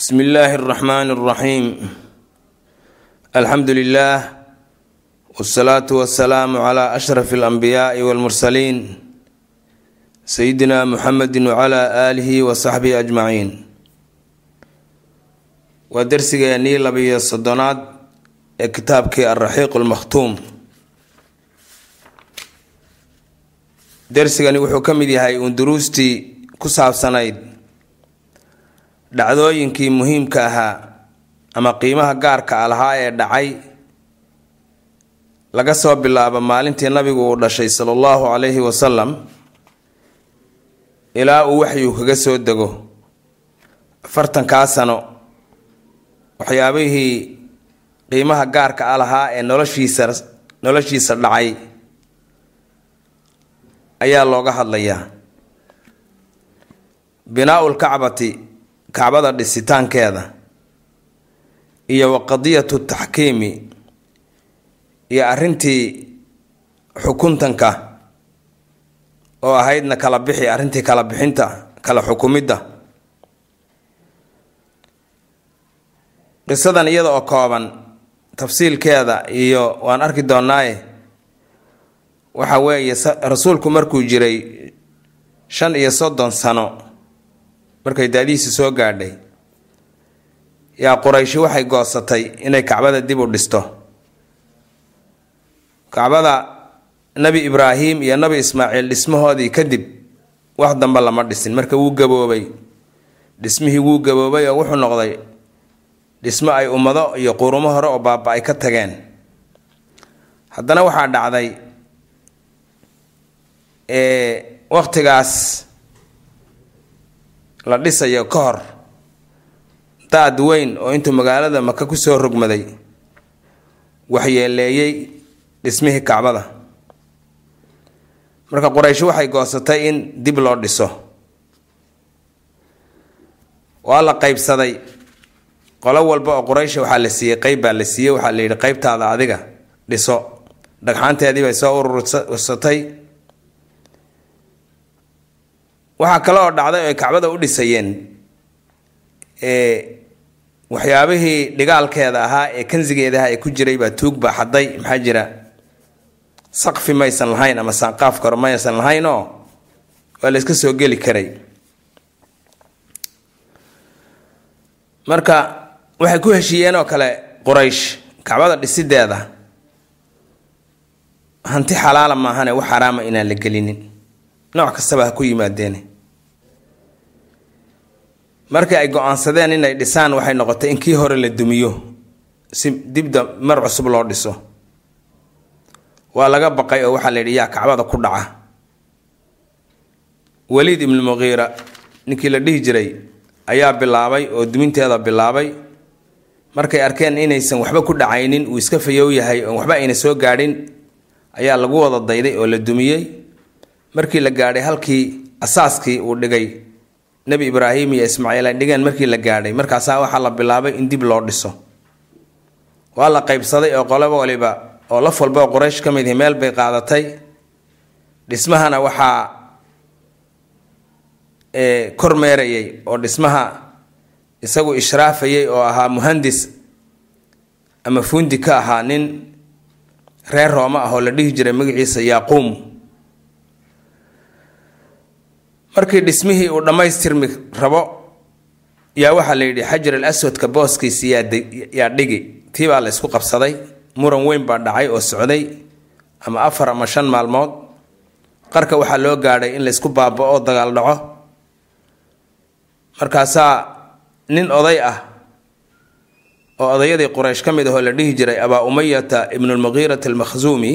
bsmi illaahi alraxmaani alraxiim alxamdu lilaah wsalaatu wasalaamu calaa ashraf alambiyaai walmursaliin sayidina muxamedi wacalaa aalihi wa saxbihi ajmaciin waa darsigeennii labiyo soddonaad ee kitaabkii alraxiiq almakhtuum darsigani wuxuu ka mid yahay uun duruustii ku saabsanayd dhacdooyinkii muhiimka ahaa ama qiimaha gaarka a lahaa ee dhacay laga soo bilaabo maalintii nabigu uu dhashay sala allahu calayhi wasalam ilaa uu waxyuu kaga soo dego. Afartankaa sano waxyaabihii qiimaha gaarka a lahaa ee noloshiisa noloshiisa dhacay ayaa looga hadlayaa. Binaa-ul kacbati kacbada dhisitaankeeda iyo wa qadiyatu taxkiimi iyo arrintii xukuntanka oo ahaydna kala bixi arrintii kala bixinta kala xukumidda. Qisadan iyada oo kooban tafsiilkeeda iyo waan arki doonaaye waxa weeye rasuulku markuu jiray shan iyo soddon sano markay daadihiisi soo gaadhay yaa qurayshi waxay goosatay inay kacbada dib u dhisto. Kacbada nebi ibraahim iyo nebi ismaaciil dhismahoodii kadib wax dambe lama dhisin. Marka wuu gaboobay dhismihii wuu gaboobay oo wuxuu noqday dhismo ay ummado iyo qurumo hore oo baaba ay ka tageen. Haddana waxaa dhacday waqtigaas la dhisayo ka hor. Daad weyn oo intuu magaalada maka ku soo rogmaday waxyeeleeyey dhismihii kacbada. Marka quraysh waxay goosatay in dib loo dhiso. Waa la qaybsaday. Qolo walba oo quraysha waxaa la siiyey qeyb baa la siiyey waxaa la yidhi qeybtaada adiga dhiso. Dhagxaanteedii bay soo urursatay waxaa kale oo dhacday oo ay kacbada u dhisayeen waxyaabihii dhigaalkeeda ahaa ee kansigeedaha ee ku jiray baa tuug baa xaday maxaa jira? Saqfi maysan lahayn ama saanqaaf karo maysan lahayn oo waa la soo geli karay. Marka waxay ku heshiiyeen oo kale quraysh kacbada dhisideeda hanti xalaala maahane wax xaraama inaan la gelinin. Nooc kastaba ha ku yimaadeen markii ay go'aansadeen inay dhisaan waxay noqotay in kii hore la dumiyo si dibda mar cusub loo dhiso. Waa laga baqay oo waxaa la yidhi yaa kacbada ku dhaca. Waliid ibnu muqiira ninkii la dhihi jiray ayaa bilaabay oo duminteeda bilaabay. Markay arkeen inaysan waxba ku dhacaynin uu iska fayow yahay oon waxba ayna soo gaadhin ayaa lagu wada dayday oo la dumiyey. Markii la gaadhay halkii asaaskii uu dhigay nebi ibraahim iyo ismaaciil ay dhigeen markii la gaadhay. Markaasaa waxaa la bilaabay in dib loo dhiso. Waa la qaybsaday oo qoloba waliba oo laf walba quraysh ka mid ihi meel bay qaadatay. Dhismahana waxaa kormeerayay oo dhismaha isagu ishraafayay oo ahaa muhandis ama fuundi ka ahaa nin reer rooma ah oo la dhihi jiray magaciisa yaaquum markii dhismihii uu dhammaystirmi rabo yaa waxaa la yidhi xajar al aswadka booskiisi yaa dhigi. Tii baa la isku qabsaday. Muran weyn baa dhacay oo socday. Ama afar ama shan maalmood. Qarka waxaa loo gaadhay in laysku baaba-o dagaal dhaco. Markaasaa nin oday ah oo odayadii quraysh ka mid ahoo la dhihi jiray abaa umayata ibnulmuqiirati almakhsuumi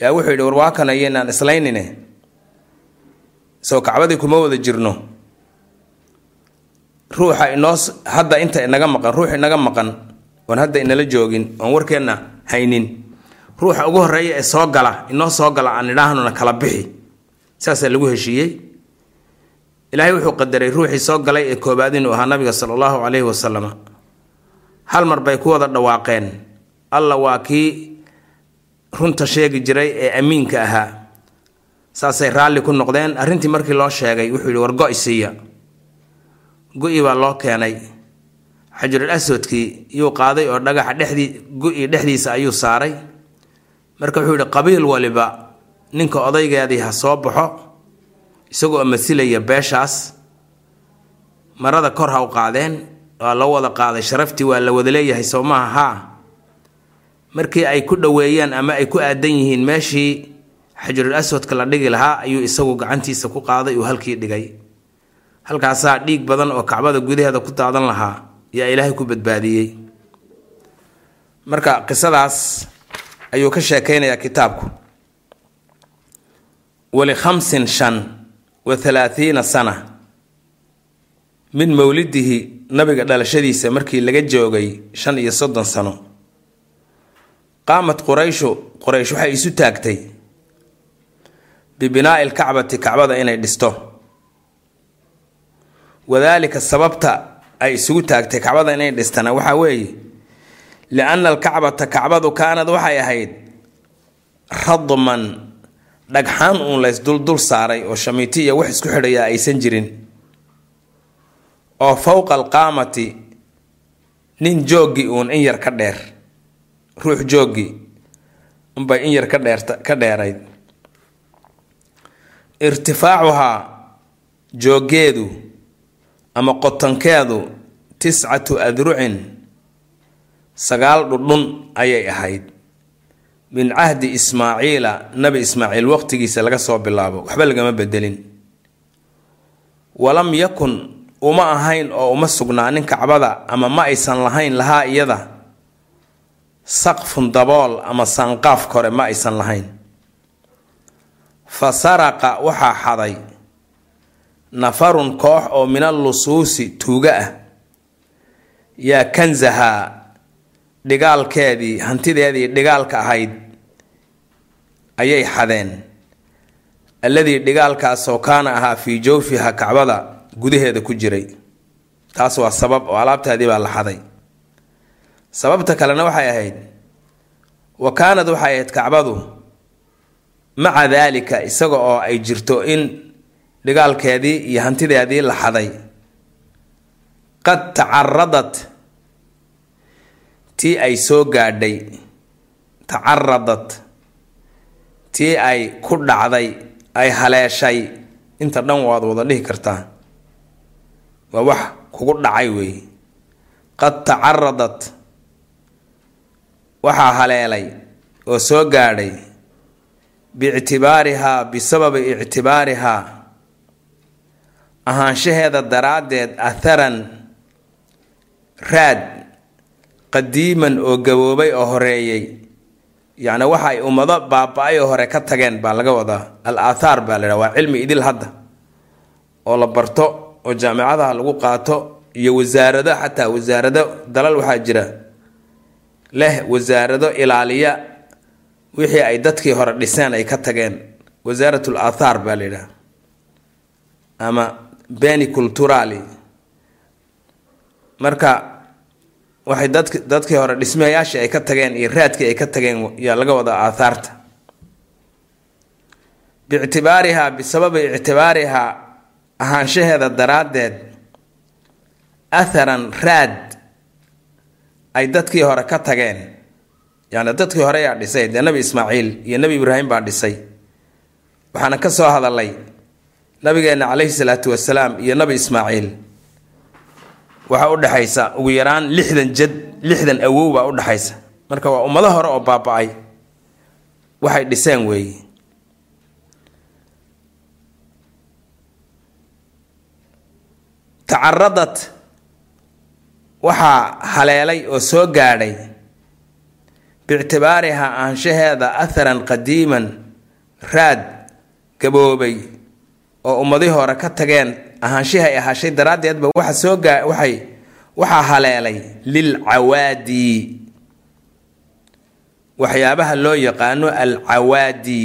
yaa wuxuu yidhi war waa kan ayaynaan islaynine soo kacbadii kuma wada jirno. Ruuxa inoo hadda inta inaga maqan ruux inaga maqan oon hadda inala joogin oon warkeenna haynin. Ruuxa ugu horreeya ee soo gala inoo soo gala aan idhaahnona kala bixi. Saasaa lagu heshiiyey. Ilaahay wuxuu qadaray ruuxii soo galay ee koobaad inuu ahaa nabiga sala allahu caleyhi wasalam hal mar bay ku wada dhawaaqeen. Alla waa kii runta sheegi jiray ee amiinka ahaa saasay raalli ku noqdeen. Arrintii markii loo sheegay wuxuu yidhi war go-i siiya. Go-i baa loo keenay. Xajarul aswadkii yuu qaaday oo dhagaxa dhexdii gu-i dhexdiisa ayuu saaray. Marka wuxuu yihi qabiil waliba ninka odaygeedii ha soo baxo isagoo masilaya beeshaas marada kor ha u qaadeen waa la wada qaaday sharaftii waa la wada leeyahay soo maaha haa markii ay ku dhoweeyeen ama ay ku aadan yihiin meeshii xajarul aswadka la dhigi lahaa ayuu isagu gacantiisa ku qaaday uu halkii dhigay. Halkaasaa dhiig badan oo kacbada gudaheeda ku daadan lahaa yaa ilaahay ku badbaadiyey. Marka qisadaas ayuu ka sheekeynayaa kitaabku. Wali khamsin shan wa halaathiina sana. Min mowlidihi nabiga dhalashadiisa markii laga joogay shan iyo soddon sano. Qaamat qurayshu quraysh waxay isu taagtay bibinaa'i lkacbati kacbada inay dhisto wadaalika sababta ay isugu taagtay kacbada inay dhistana waxaa weeye lianna alkacbata kacbadu kaanad waxay ahayd radman dhagxaan uun laysduldul saaray oo shamiiti iyo wax isku xidhaya aysan jirin oo fowqa alqaamati nin jooggi uun in yar ka dheer ruux jooggi unbay in yar ka dheer ka dheerayd irtifaacuhaa jooggeedu ama qotonkeedu tiscatu adrucin sagaal dhudhun ayay ahayd. Min cahdi ismaaciila nabi ismaaciil waqtigiisa laga soo bilaabo waxba lagama bedelin. Walam yakun uma ahayn oo uma sugnaanin kacbada ama ma aysan lahayn lahaa iyada. Saqfun dabool ama saanqaaf kore ma aysan lahayn fa saraqa waxaa xaday. Nafarun koox oo min allusuusi tuuga ah. Yaa kansahaa dhigaalkeedii hantideedii dhigaalka ahayd ayay xadeen. Alladii dhigaalkaasoo kaana ahaa fii jawfiha kacbada gudaheeda ku jiray. Taas waa sabab oo alaabtaadii baa la xaday. Sababta kalena waxay ahayd wa kaanad waxay ahayd kacbadu maca daalika isaga oo ay jirto in dhigaalkeedii iyo hantideedii la xaday. Qad tacaradat tii ay soo gaadhay. Tacaradat tii ay ku dhacday ay haleeshay. Inta dhan waad wada dhihi kartaa. Waa wax kugu dhacay weeye qad tacaradat waxaa haleelay oo soo gaadhay biictibaarihaa bisababi ictibaarihaa ahaanshaheeda daraaddeed atharan raad qadiiman oo gaboobay oo horeeyey yacni waxa ay ummado baaba-ay oo hore ka tageen baa laga wadaa. Al aathaar baa la idhaha waa cilmi idil hadda oo la barto oo jaamicadaha lagu qaato iyo wasaarado xataa wasaarado dalal waxaa jira. Leh wasaarado ilaaliya wixii ay dadkii hore dhiseen ay ka tageen wasaaratul aathaar baa la yidhaha ama beni culturali marka waxay dadk dadkii hore dhismayaashii ay ka tageen iyo raadkii ay ka tageen yaa laga wadaa aathaarta biictibaarihaa bisababi ictibaarihaa ahaanshaheeda daraaddeed atharan raad ay dadkii hore ka tageen yani dadkii hore yaa dhisay dee nabi ismaaciil iyo nebi ibraahim baa dhisay. Waxaana ka soo hadalay nabigeenna caleyhi salaatu wasalaam iyo nabi ismaaciil. Waxaa u dhexaysa ugu yaraan lixdan jad lixdan awow baa u dhexaysa marka waa ummado hore oo baaba-ay waxay dhiseen weeye tacaradat waxaa haleelay oo soo gaadhay biictibaarihaa ahaanshaheeda atharan qadiiman raad gaboobay oo ummadihii hore ka tageen ahaanshihi ay ahaashay daraaddeedba waxa soo gaa waxay waxaa haleelay lilcawaadi. Waxyaabaha loo yaqaano alcawaadi.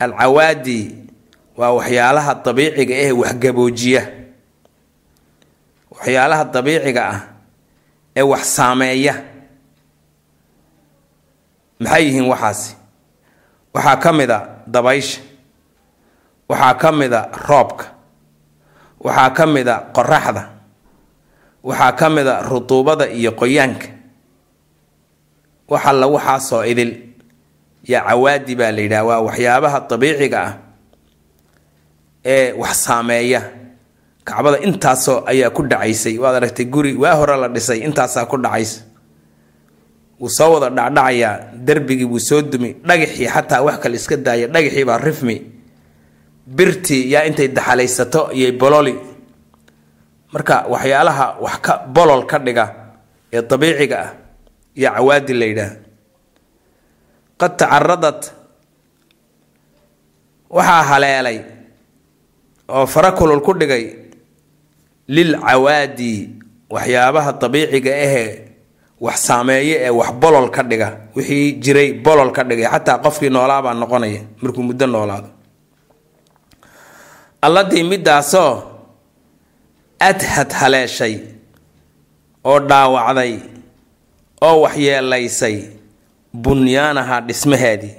Alcawaadi waa waxyaalaha dabiiciga eh waxgaboojiya waxyaalaha dabiiciga ah ee wax saameeya maxay yihiin waxaasi? Waxaa ka mid a dabaysha. Waxaa ka mid a roobka. Waxaa ka mid a qoraxda waxaa ka mid a rutuubada iyo qoyaanka. Wax alla waxaasoo idil. Yaa cawaadi baa la yidhaha waa waxyaabaha dabiiciga ah ee wax saameeya. Kacbada intaasoo ayaa ku dhacaysay. Waad aragtay guri waa hore la dhisay intaasaa ku dhacaysa wuu soo wada dhacdhacayaa derbigii wuu soo dumi dhagaxii xataa wax kale iska daaya dhagaxii baa rifmi. Birtii yaa intay daxalaysato iyay bololi. Marka waxyaalaha wax ka bolol ka dhiga ee dabiiciga ah iyo cawaadi la yidhaah. Qad tacaradat waxaa haleelay oo fara kulul ku dhigay lil cawaadi waxyaabaha dabiiciga ahee wax saameeye ee wax bolol ka dhiga. Wixii jiray bolol ka dhigay. Xataa qofkii noolaabaa noqonaya. Markuu muddo noolaado. Alladii midaasoo adhad haleeshay oo dhaawacday oo waxyeelaysay bunyaanaha dhismaheedii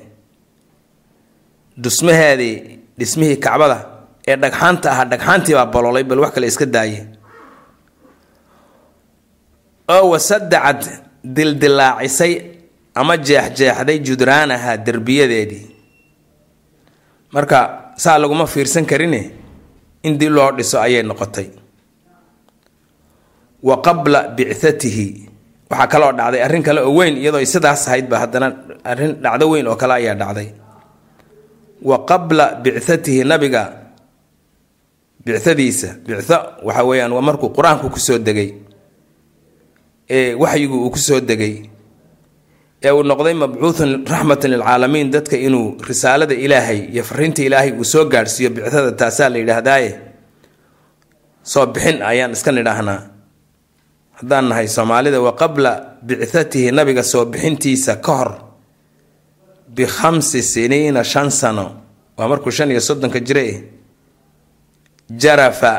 dhismaheedii dhismihii kacbada ee dhagxaanta ahaa dhagxaantii baa bololay bal wax kale iska daaye oo wasadacad dildilaacisay ama jeexjeexday judraanaha derbiyadeedii. Marka saa laguma fiirsan karine in dib loo dhiso ayay noqotay. Wa qabla bicatihi waxaa kaloo dhacday arrin kale oo weyn iyadoo sidaas ahaydba haddana arrin dhacdo weyn oo kale ayaa dhacday. Wa qabla bicatihi nabiga bicadiisa bico waxa weeyaan waa markuu qur'aanku ku soo degay waxyigu uu ku soo degay ee uu noqday mabcuuthun raxmatan lilcaalamiin. Dadka inuu risaalada ilaahay iyo fariinta ilaahay uu soo gaadhsiiyo bicada taasaa la yidhaahdaaye. Soo bixin ayaan iska nidhaahnaa. Haddaan nahay soomaalida wa qabla bicatihi nabiga soo bixintiisa ka hor bikhamsi siniina shan sano. Waa markuu shan iyo soddonka jire jarafa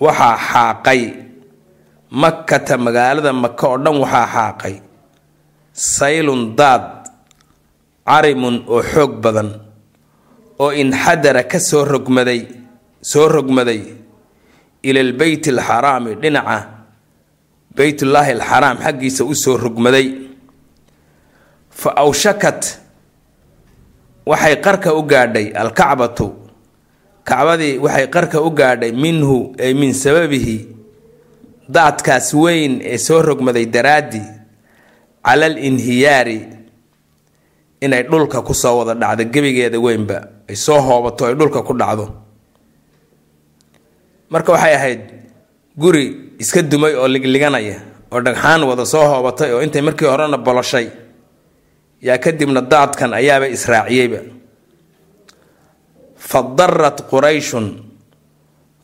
waxaa xaaqay makkata magaalada maka oo dhan waxaa xaaqay saylun daad carimun oo xoog badan oo inxadara ka soo rogmaday soo rogmaday ila lbeyt alxaraami dhinaca beytullaahi alxaraam xaggiisa u soo rogmaday. Fa awshakat waxay qarka u gaadhay alkacbatu. Kacbadii waxay qarka u gaadhay minhu ay min sababihi daadkaas weyn ee soo rogmaday daraaddi cala al inhiyaari inay dhulka ku soo wada dhacdo gebigeeda weynba ay soo hoobato ay dhulka ku dhacdo. Marka waxay ahayd guri iska dumay oo ligliganaya oo dhagxaan wada soo hoobatay oo intay markii horena boloshay yaa kadibna daadkan ayaaba israaciyeyba. Fa darat qurayshun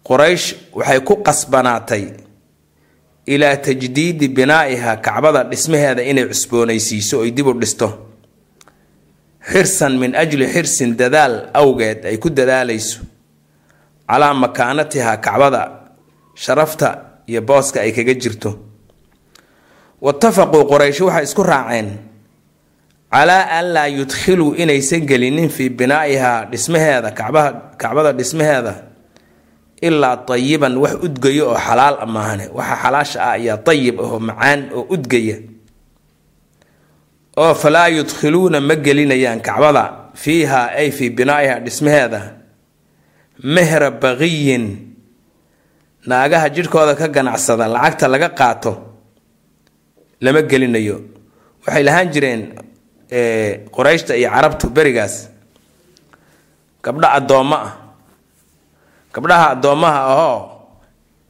quraysh waxay ku qasbanaatay ilaa tajdiidi binaa'iha kacbada dhismaheeda inay cusboonaysiiso oy dib u dhisto. Xirsan min ajli xirsin dadaal awgeed ay ku dadaalayso. Calaa makaanatiha kacbada sharafta iyo booska ay kaga jirto. Watafaquu quraysh waxay isku raaceen. Calaa an laa yudkhiluu inaysan gelinin fii binaa'ihaa dhismaheeda kacbaha kacbada dhismaheeda ilaa tayiban wax udgaya oo xalaal a maahane waxa xalaasha ah ayaa tayib ahoo macaan oo udgaya oo falaa yudkhiluuna ma gelinayaan kacbada. Fiiha ay fii binaa'iha dhismaheeda. Mehra baqiyin naagaha jidhkooda ka ganacsada lacagta laga qaato lama gelinayo. Waxay lahaan jireen qurayshta iyo carabtu berigaas. Gabdho addoommo ah gabdhaha addoommaha ahoo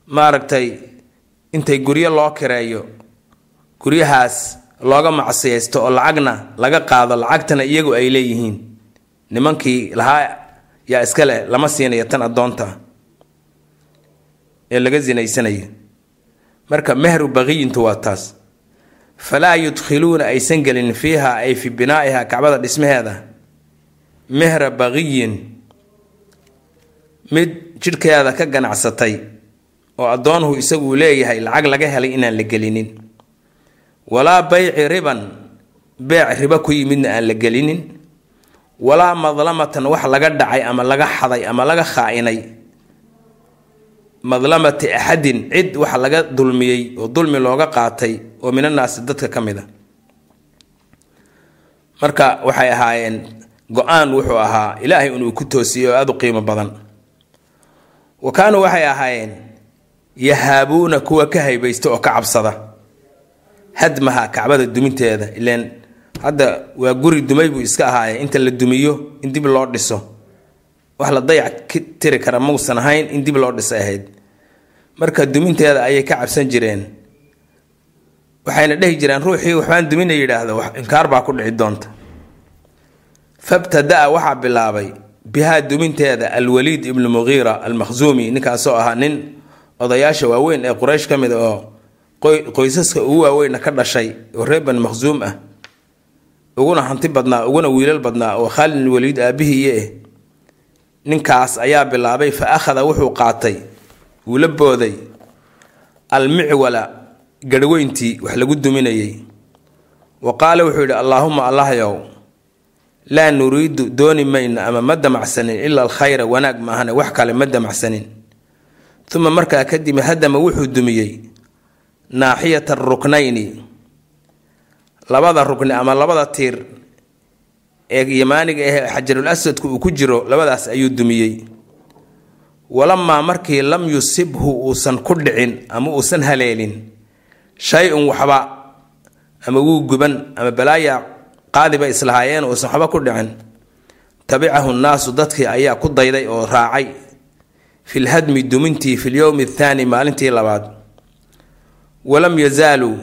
maaragtay intay guryo loo kireeyo guryahaas looga macsiyaysto oo lacagna laga qaado lacagtana iyagu ay leeyihiin. Nimankii lahaa yaa iska leh lama siinayo tan addoonta ee laga sinaysanayo marka mehru baqiyintu waa taas. Falaa yudkhiluuna aysan gelin fiiha ay fi binaa'iha kacbada dhismaheeda. Mehra baqiyin mid jidhkeeda ka ganacsatay oo addoonhu isagu leeyahay lacag laga helay inaan la gelinin. Walaa bayci riban beec ribo ku yimidna aan la gelinin. Walaa madlamatan wax laga dhacay ama laga xaday ama laga khaa-inay. Madlamati axadin cid waxa laga dulmiyey oo dulmi looga qaatay oo minanaasi dadka ka mid a marka waxay ahaayeen go'aan wuxuu ahaa ilaahay inuu ku toosiyey oo aada u qiimo badan wa kaanuu waxay ahaayeen yahaabuuna kuwa ka haybaysta oo ka cabsada. Hadmaha kacbada duminteeda ileen hadda waa guri dumay buu iska ahaaye inta la dumiyo in dib loo dhiso. Wax la dayac tiri kara mausan ahayn in dib loo dhisay ahayd. Marka duminteeda ayay ka cabsan jireen. Waxayna dhehi jireen ruuxii waxbaan dumina yidhaahdo. Inkaar baa ku dhici doonta. Fabtadaa waxaa bilaabay bihaa duminteeda alwaliid ibnu muqiira almakhzuumi ninkaasoo ahaa nin odayaasha waaweyn ee quraysh ka mid oo qoysaska ugu waaweynna ka dhashay oo reer bani makhzuum ah uguna hanti badnaa uguna wiilal badnaa oo khaalid waliid aabihiiye eh ninkaas ayaa bilaabay fa akhada wuxuu qaatay wuu la booday almicwala garhweyntii wax lagu duminayay. Wa qaala wuxuu yidhi allaahuma allahyow laa nuriidu dooni mayno ama ma damacsanin ila alkhayra wanaag maahane wax kale ma damacsanin. Uma markaa kadib hadama wuxuu dumiyey naaxiyata aruknayni labada rukni ama labada tiir ee yamaaniga ah xajarul aswadku uu ku jiro labadaas ayuu dumiyey. Walamaa markii lam yusibhu uusan ku dhicin ama uusan haleelin shay-un waxba ama wuu guban ama balaaya qaadiba islahaayeen uusan waxba ku dhicin. Tabicahu nnaasu dadkii ayaa ku dayday oo raacay. Filhadmi dumintii filyowmi athaani maalintii labaad. Walam yazaaluu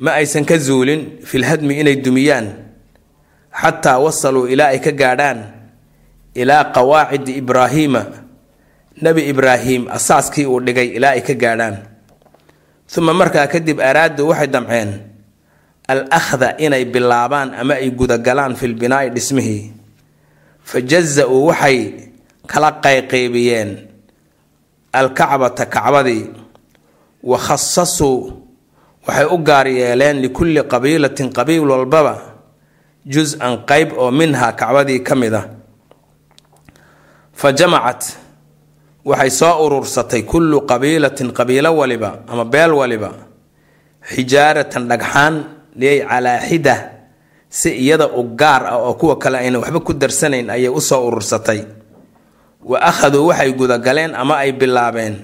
ma aysan ka zuulin filhadmi inay dumiyaan. Xataa wasaluu ilaa ay ka gaadhaan. Ilaa qawaacidi ibraahiima nebi ibraahim asaaskii uu dhigay ilaa ay ka gaadhaan. Uma markaa kadib araadu waxay damceen al akhda inay bilaabaan ama ay gudagalaan filbinaa'i dhismihii fa jaza-uu waxay kala qayqaybiyeen alkacbata kacbadii wa khasasuu waxay u gaar yeeleen likulli qabiilatin qabiil walbaba jus-an qeyb oo minhaa kacbadii ka mid a fa jamacat waxay soo urursatay kullu qabiilatin qabiilo waliba ama beel waliba xijaaratan dhagxaan liyay calaa xida si iyada u gaar ah oo kuwa kale ayna waxba ku darsanayn ayay u soo urursatay. Wa akhaduu waxay gudagaleen ama ay bilaabeen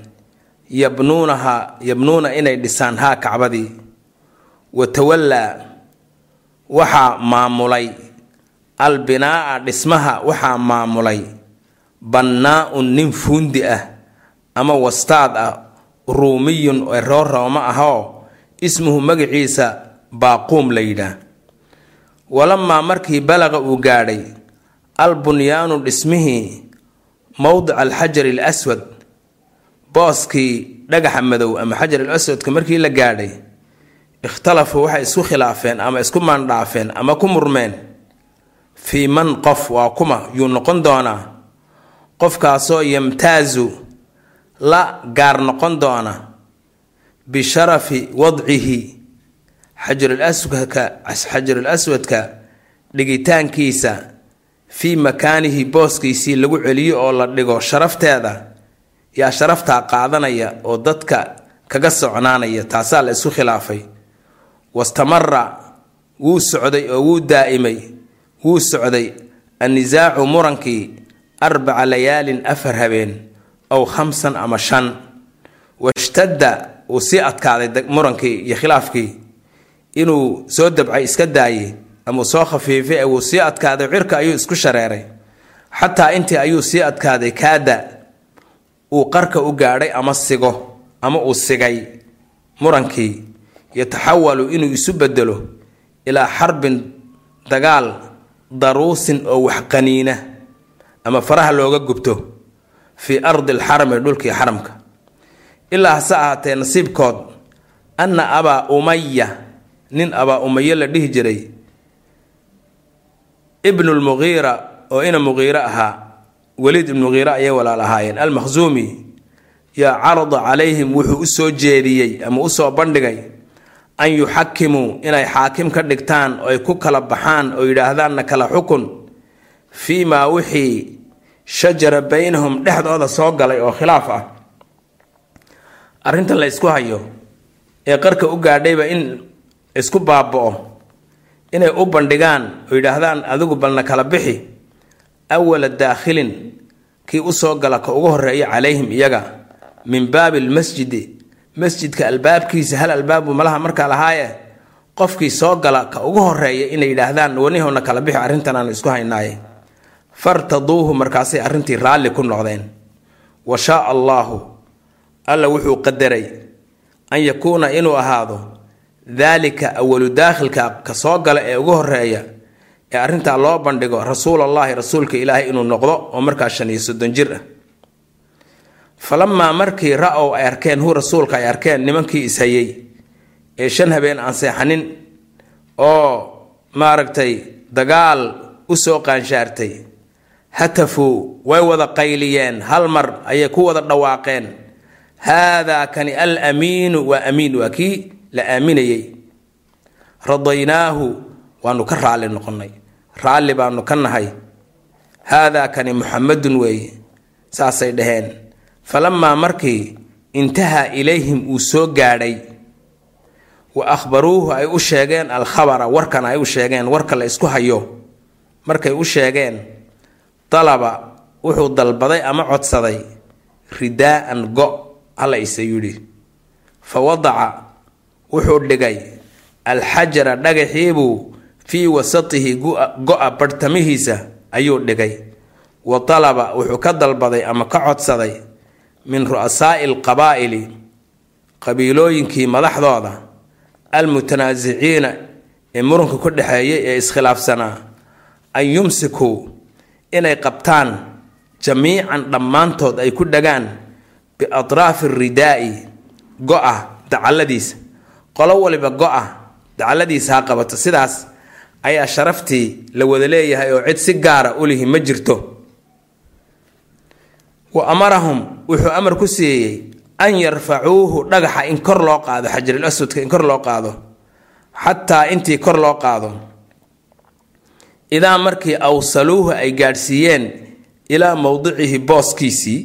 yabnuunaha yabnuuna inay dhisaan haa kacbadii. Wa tawallaa waxaa maamulay. Albinaa'a dhismaha waxaa maamulay. Bannaa-un nin fuundi ah ama wastaad ah ruumiyun ee roo rooma ahoo ismuhu magaciisa baaquum la yidhaah. Walamaa markii balaqa uu gaadhay albunyaanu dhismihii mowdica alxajari al aswad booskii dhagaxa madow ama xajar al aswadka markii la gaadhay ikhtalafuu waxay isku khilaafeen ama isku maandhaafeen ama ku murmeen fii man qof waa kuma yuu noqon doonaa. Qofkaasoo yamtaasu la gaar noqon doona bisharafi wadcihi xajarulaswadka xajarul aswadka dhigitaankiisa fii makaanihi booskiisii lagu celiyo oo la dhigo sharafteeda yaa sharaftaa qaadanaya oo dadka kaga socnaanaya taasaa la isku khilaafay. Wastamara wuu socday oo wuu daa'imay wuu socday annisaacu murankii arbaca layaalin afar habeen ow khamsan ama shan. Washtadda uu sii adkaaday murankii iyo khilaafkii inuu soo dabcay iska daayey ama soo khafiifay wuu sii adkaaday cirka ayuu isku shareeray. Xataa intii ayuu sii adkaaday kaada uu qarka u gaadhay ama sigo ama uu sigay. Murankii yataxawalu inuu isu bedelo ilaa xarbin dagaal daruusin oo waxqaniina ama faraha looga gubto fii ardi alxarami dhulkii xaramka. Ilaa hase ahaatee nasiibkood anna abaa umaya nin abaa umaye la dhihi jiray. Ibnulmuqiira oo ina muqiire ahaa weliid ibnu muqiire ayay walaal ahaayeen. Almakhsuumi yaa carada calayhim wuxuu u soo jeediyey ama u soo bandhigay an yuxakimuu inay xaakim ka dhigtaan oo ay ku kala baxaan oo yidhaahdaanna kala xukun fii maa wixii shajara baynahum dhexdooda soo galay oo khilaaf ah. Arrintan la ysku hayo ee qarka u gaadhayba in isku baaba-o inay u bandhigaan oo yidhaahdaan adigu balna kala bixi awala daakhilin kii u soo gala ka ugu horreeya calayhim iyaga min baabi lmasjidi masjidka albaabkiisa hal albaabu malaha markaa lahaaye qofkii soo gala ka ugu horreeya inay yidhaahdaan wanihowna kala bixi arrintan aan isku haynaaye. Fartaduuhu markaasay arrintii raalli ku noqdeen. Wa shaaa allaahu alla wuxuu qadaray an yakuuna inuu ahaado daalika awalu daakhilka ka soo gala ee ugu horreeya ee arrintaa loo bandhigo rasuulallaahi rasuulka ilaahay inuu noqdo oo markaa shan iyo soddon jir ah. Falamaa markii ra'ow ay arkeen hu rasuulka ay arkeen nimankii ishayey ee shan habeen aan seexanin oo maaragtay dagaal u soo qaanshaartay hatafuu way wada qayliyeen hal mar ayay ku wada dhawaaqeen haadaa kani al amiinu waa amiin waa kii la aaminayey radaynaahu waanu ka raalli noqonnay. Raalli baanu ka nahay. Haadaa kani muxamadun weeye saasay dhaheen. Falamaa markii intahaa ilayhim uu soo gaadhay wa akhbaruuhu ay u sheegeen alkhabara warkan ay u sheegeen warka la isku hayo. Markay u sheegeen dalaba wuxuu dalbaday ama codsaday ridaa'an go alla ise yidhi. Fa wadaca wuxuu dhigay alxajara dhagaxiibuu fii wasatihi go-a barhtamihiisa ayuu dhigay. Wa dalaba wuxuu ka dalbaday ama ka codsaday min ru'asaa'i alqabaa'ili qabiilooyinkii madaxdooda almutanaasiciina ee muranka ku dhexeeyay ee iskhilaafsanaa an yumsikuu inay qabtaan jamiican dhammaantood ay ku dhagaan biatraafi ridaa'i go-a dacalladiisa qolo waliba go-a dacalladiisa ha qabato. Sidaas ayaa sharaftii la wada leeyahay oo cid si gaara ulihi ma jirto. Wa amarahum wuxuu amar ku siiyey an yarfacuuhu dhagaxa in kor loo qaado xajarul aswadka in kor loo qaado xataa intii kor loo qaado. Idaa markii awsaluuhu ay gaadhsiiyeen ilaa mowdicihi booskiisii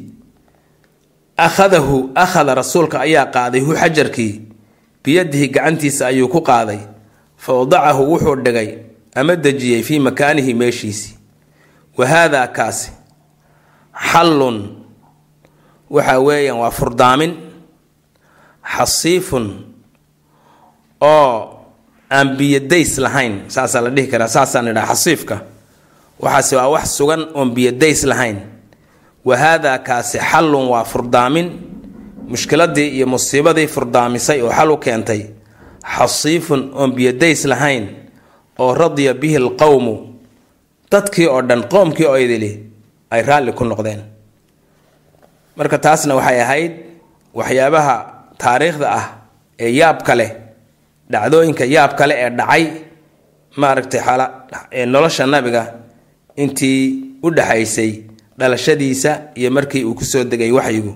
akhadahu akhada rasuulka ayaa qaaday hu xajarkii biyadihi gacantiisa ayuu ku qaaday. Fa wadacahu wuxuu dhigay ama dejiyey fii makaanihi meeshiisii wa haadaa kaasi xallun waxa weeyaan waa furdaamin xasiifun oo aan biyadays lahayn. Saasaa la dhihi karaa saasaan idhaha xasiifka. Waxaase waa wax sugan oon biyadays lahayn. Wa haadaa kaasi xallun waa furdaamin mushkiladii iyo musiibadii furdaamisay oo xal u keentay xasiifun oon biyadays lahayn oo radiya bihi alqowmu dadkii oo dhan qoomkii oo idili ay raalli ku noqdeen. Marka taasna waxay ahayd waxyaabaha taariikhda ah ee yaabka leh dhacdooyinka yaabka leh ee dhacay maaragtay nolosha nabiga intii u dhaxaysay dhalashadiisa iyo markii uu ku soo degay waxyigu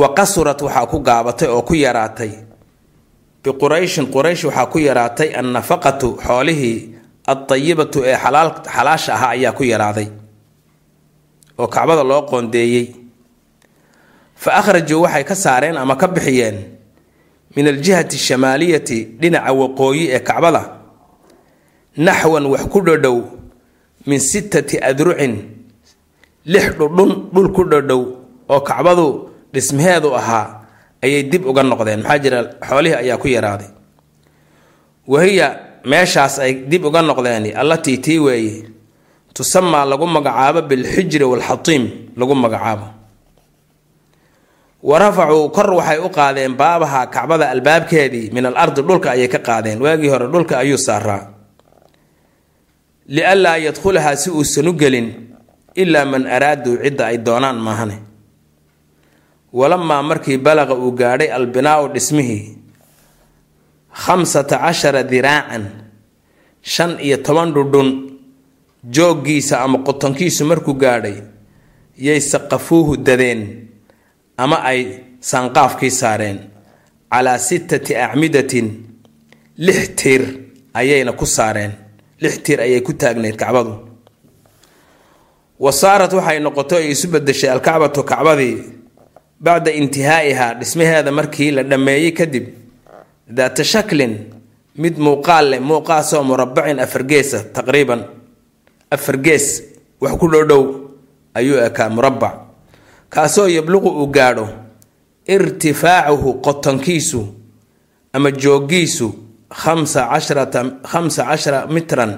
wa qasurat waxaa ku gaabatay oo ku yaraatay. Biqurayshin quraysh waxaa ku yaraatay annafaqatu xoolihii adayibatu ee xalaasha ahaa ayaa ku yaraaday oo kacbada loo qoondeeyey. Fa akhrajuu waxay ka saareen ama ka bixiyeen min aljihati shamaaliyati dhinaca waqooyi ee kacbada naxwan wax ku dhodhow min sittati adrucin lix dhudhun dhul ku dhodhow oo kacbadu dhismaheedu ahaa ayay dib uga noqdeen. Maxaa jira? Xoolihii ayaa ku yaraaday. Wahiya meeshaas ay dib uga noqdeen allatii tii weeye. Tusamaa lagu magacaabo bilxijri waalxatiim lagu magacaabo. Wa rafacuu kor waxay u qaadeen baabaha kacbada albaabkeedii. Min al ardi dhulka ayay ka qaadeen. Waagii hore dhulka ayuu saaraa. Lianlaa yadkhulahaa si uusan u gelin ilaa man araaduu cidda ay doonaan maahane walamaa markii balaqa uu gaadhay albinaau dhismihii khamsata cashara diraacan shan iyo toban dhudhun jooggiisa ama qotonkiisu markuu gaadhay yay saqafuuhu dadeen ama ay sanqaafkii saareen calaa sittati acmidatin lix tiir ayayna ku saareen lix tiir ayay ku taagneyd kacbadu wa saarat waxay noqotay ay isu bedeshay alkacbatu kacbadii bacda intihaa'ihaa dhismaheeda markii la dhammeeyey kadib daata shaklin mid muuqaal leh muuqaasoo murabacin afargeesa taqriiban afar gees wax ku dhodhow ayuu ekaa murabac. Kaasoo yabluqu uu gaadho irtifaacuhu qotonkiisu ama joogiisu khamsa casharata khamsa cashara mitran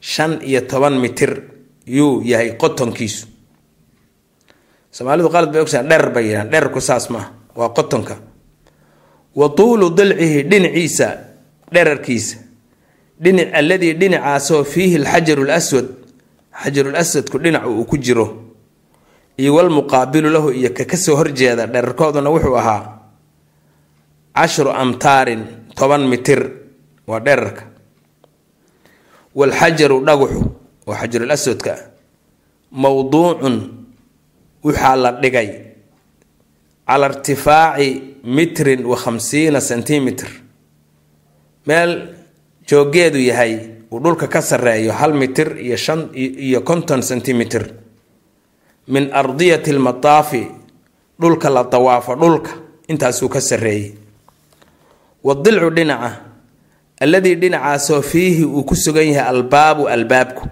shan iyo toban mitir yuu yahay qotonkiisu soomaalidu qalad bay ogsahan dherer bay yidhahan dhererku saas maaha waa qotonka. Wa tuulu dilcihi dhinaciisa dherarkiisa. Dhinac alladii dhinacaasoo fiihi alxajaru laswad xajarul aswadku dhinacu uu ku jiro. Iyo walmuqaabilu lahu iyo ka ka soo horjeeda dherarkooduna wuxuu ahaa cashru amtaarin toban mitir waa dherarka. Walxajaru dhaguxu oo xajarul aswadka. Ah waxaa la dhigay cala irtifaaci mitrin wa khamsiina centimitr meel joogeedu yahay uu dhulka ka sarreeyo hal mitir iyo shan iyo konton centimitr min ardiyati lmataafi dhulka la dawaafo dhulka intaasuu ka sarreeyey. Wadilcu dhinaca alladii dhinacaasoo fiihi uu ku sugan yahay albaabu albaabku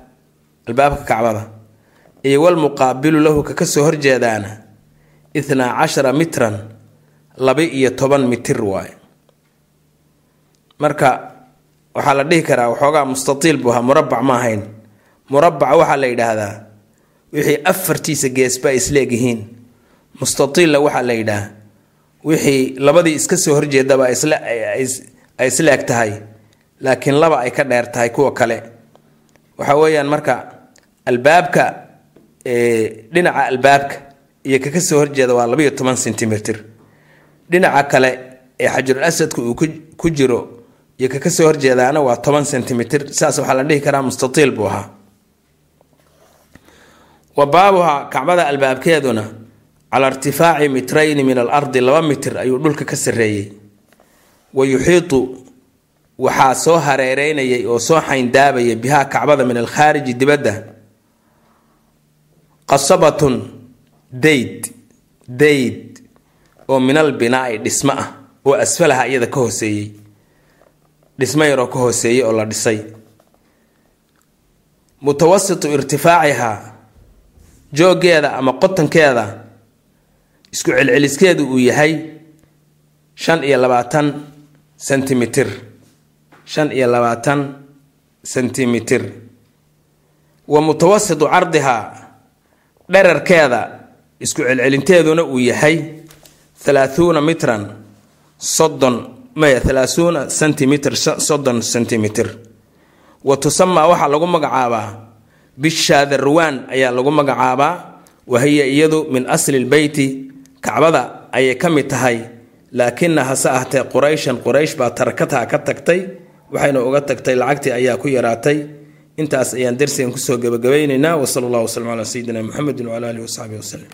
albaabka kacbada iyo walmuqaabilu lahu ka ka soo horjeedaana ithnaa cashara mitran laba-iyo toban mitir waaye. Marka waxaa la dhihi karaa waxoogaa mustatiil buu ahaa murabac ma ahayn. Murabaca waxaa la yidhaahdaa wixii afartiisa geesba ay isleegyihiin mustatiilla waxaa la yidhaah wixii labadii iska soo horjeedaba ay isleeg tahay laakiin laba ay ka dheer tahay kuwa kale. Waxa weeyaan marka albaabka dhinaca albaabka iyo kaka soo horjeeda waa labaiyo toban centimitr dhinaca kale ee xajarul asadka uu ku jiro iyo kaka soo horjeedaana waa toban centimitr saas waxaa la dhihi karaa mustatiil buu ahaa. Wa baabuha kacbada albaabkeeduna cala irtifaaci mitrayni min alardi laba mitir ayuu dhulka ka sarreeyey. Wa yuxiitu waxaa soo hareereynayay oo soo xayndaabayay bihaa kacbada min alkhaariji dibadda qasabatun dayd dayd oo min albinaai dhismo ah oo asfalaha iyada ka hooseeyey. Dhismo yaroo ka hooseeyey oo la dhisay. Mutawasitu irtifaacihaa joogeeda ama qotankeeda isku celceliskeedu uu yahay shan iyo labaatan centimitr shan iyo labaatan centimitr wa mutawasitu cardihaa dherarkeeda isku celcelinteeduna uu yahay halaahuuna mitran soddon maya halaahuuna centimitr soddon centimitr wa tusamaa waxaa lagu magacaabaa bishaadarwaan ayaa lagu magacaabaa wahiya iyadu min asli lbeyti kacbada ayay ka mid tahay laakina hase ahtee qurayshan quraysh baa tarakataha ka tagtay waxayna uga tagtay lacagtii ayaa ku yaraatay intaas ayaan darsigan ku soo gebagabaynaynaa wasala allah waslm calaa sayidina muxamedi wcala alihi wasaxbihi waslem